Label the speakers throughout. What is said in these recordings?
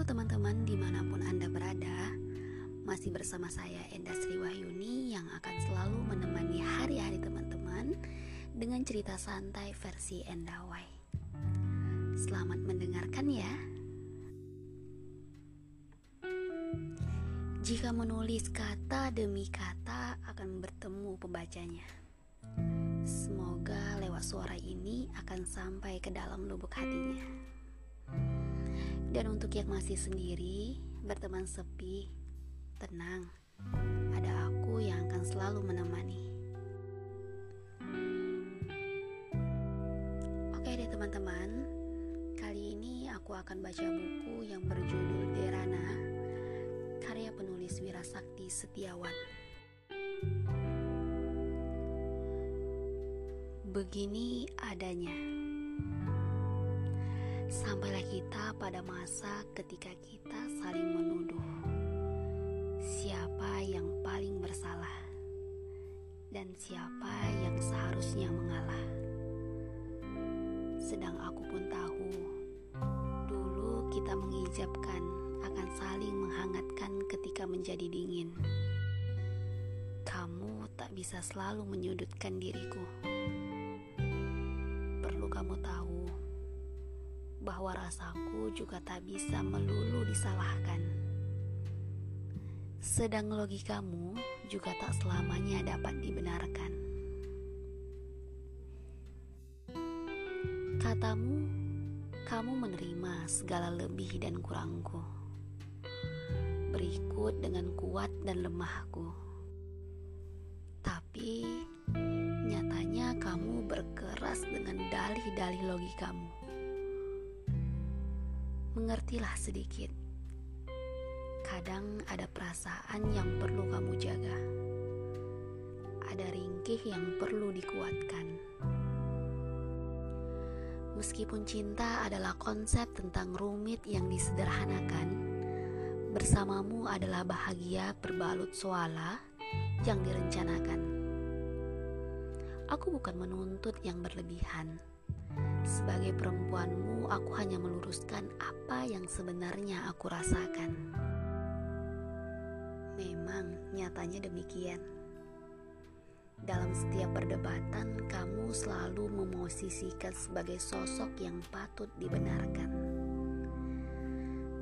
Speaker 1: Halo teman-teman di mana pun Anda berada Masih bersama saya Enda Sri Wahyuni yang akan selalu menemani hari-hari teman-teman Dengan cerita santai versi Enda Endawai Selamat mendengarkan ya. Jika menulis kata demi kata akan bertemu pembacanya. Semoga lewat suara ini akan sampai ke dalam lubuk hatinya. Dan untuk yang masih sendiri, berteman sepi, Tenang, ada aku yang akan selalu menemani. Oke deh teman-teman, kali ini aku akan baca buku yang berjudul Derana, karya penulis Wirasakti Setiawan. Begini adanya. Sampailah kita pada masa ketika kita saling menuduh siapa yang paling bersalah dan siapa yang seharusnya mengalah. Sedang aku pun tahu, dulu kita mengijabkan akan saling menghangatkan ketika menjadi dingin. Kamu tak bisa selalu menyudutkan diriku. Bahwa rasaku juga tak bisa melulu disalahkan sedang logikamu juga tak selamanya dapat dibenarkan. Katamu, kamu menerima segala lebih dan kurangku. Berikut dengan kuat dan lemahku. Tapi nyatanya kamu berkeras dengan dalih-dalih logikamu. Mengertilah sedikit Kadang ada perasaan yang perlu kamu jaga. Ada ringkih yang perlu dikuatkan. Meskipun cinta adalah konsep tentang rumit yang disederhanakan, bersamamu adalah bahagia berbalut soala yang direncanakan. Aku bukan menuntut yang berlebihan. Sebagai perempuanmu, aku hanya meluruskan apa yang sebenarnya aku rasakan. Memang nyatanya demikian. Dalam setiap perdebatan, kamu selalu memosisikan sebagai sosok yang patut dibenarkan.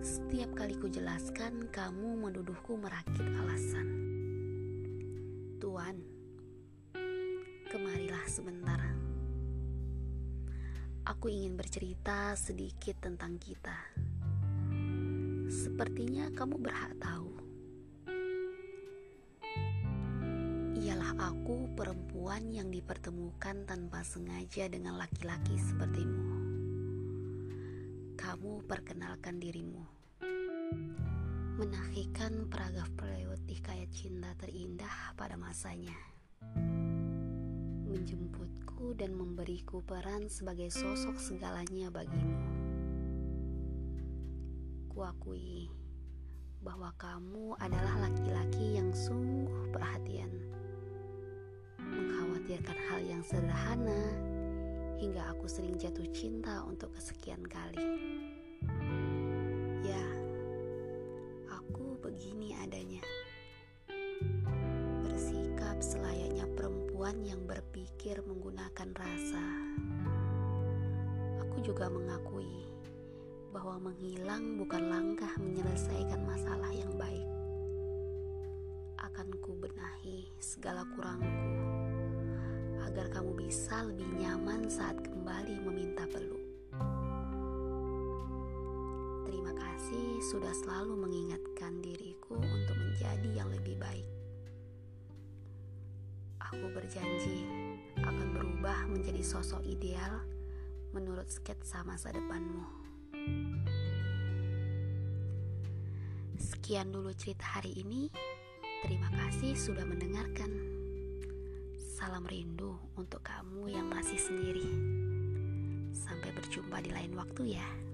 Speaker 1: Setiap kali ku jelaskan, kamu menuduhku merakit alasan. Tuan, kemarilah sebentar. Aku ingin bercerita sedikit tentang kita. Sepertinya kamu berhak tahu Aku perempuan yang dipertemukan tanpa sengaja dengan laki-laki sepertimu. Kamu perkenalkan dirimu. Menahikan peragaf pelewet hikayat cinta terindah pada masanya. Menjemputku dan memberiku peran sebagai sosok segalanya bagimu. Kuakui bahwa kamu adalah laki-laki yang sungguh perhatian mengkhawatirkan hal yang sederhana hingga aku sering jatuh cinta untuk kesekian kali. Perempuan yang berpikir menggunakan rasa. Aku juga mengakui bahwa menghilang bukan langkah menyelesaikan masalah yang baik. Akan ku benahi segala kurangku agar kamu bisa lebih nyaman saat kembali meminta peluk. Terima kasih sudah selalu mengingatkan diriku untuk menjadi yang lebih baik. Aku berjanji akan berubah menjadi sosok ideal menurut sketsa masa depanmu. Sekian dulu cerita hari ini. Terima kasih sudah mendengarkan. Salam rindu untuk kamu yang masih sendiri. Sampai berjumpa di lain waktu ya.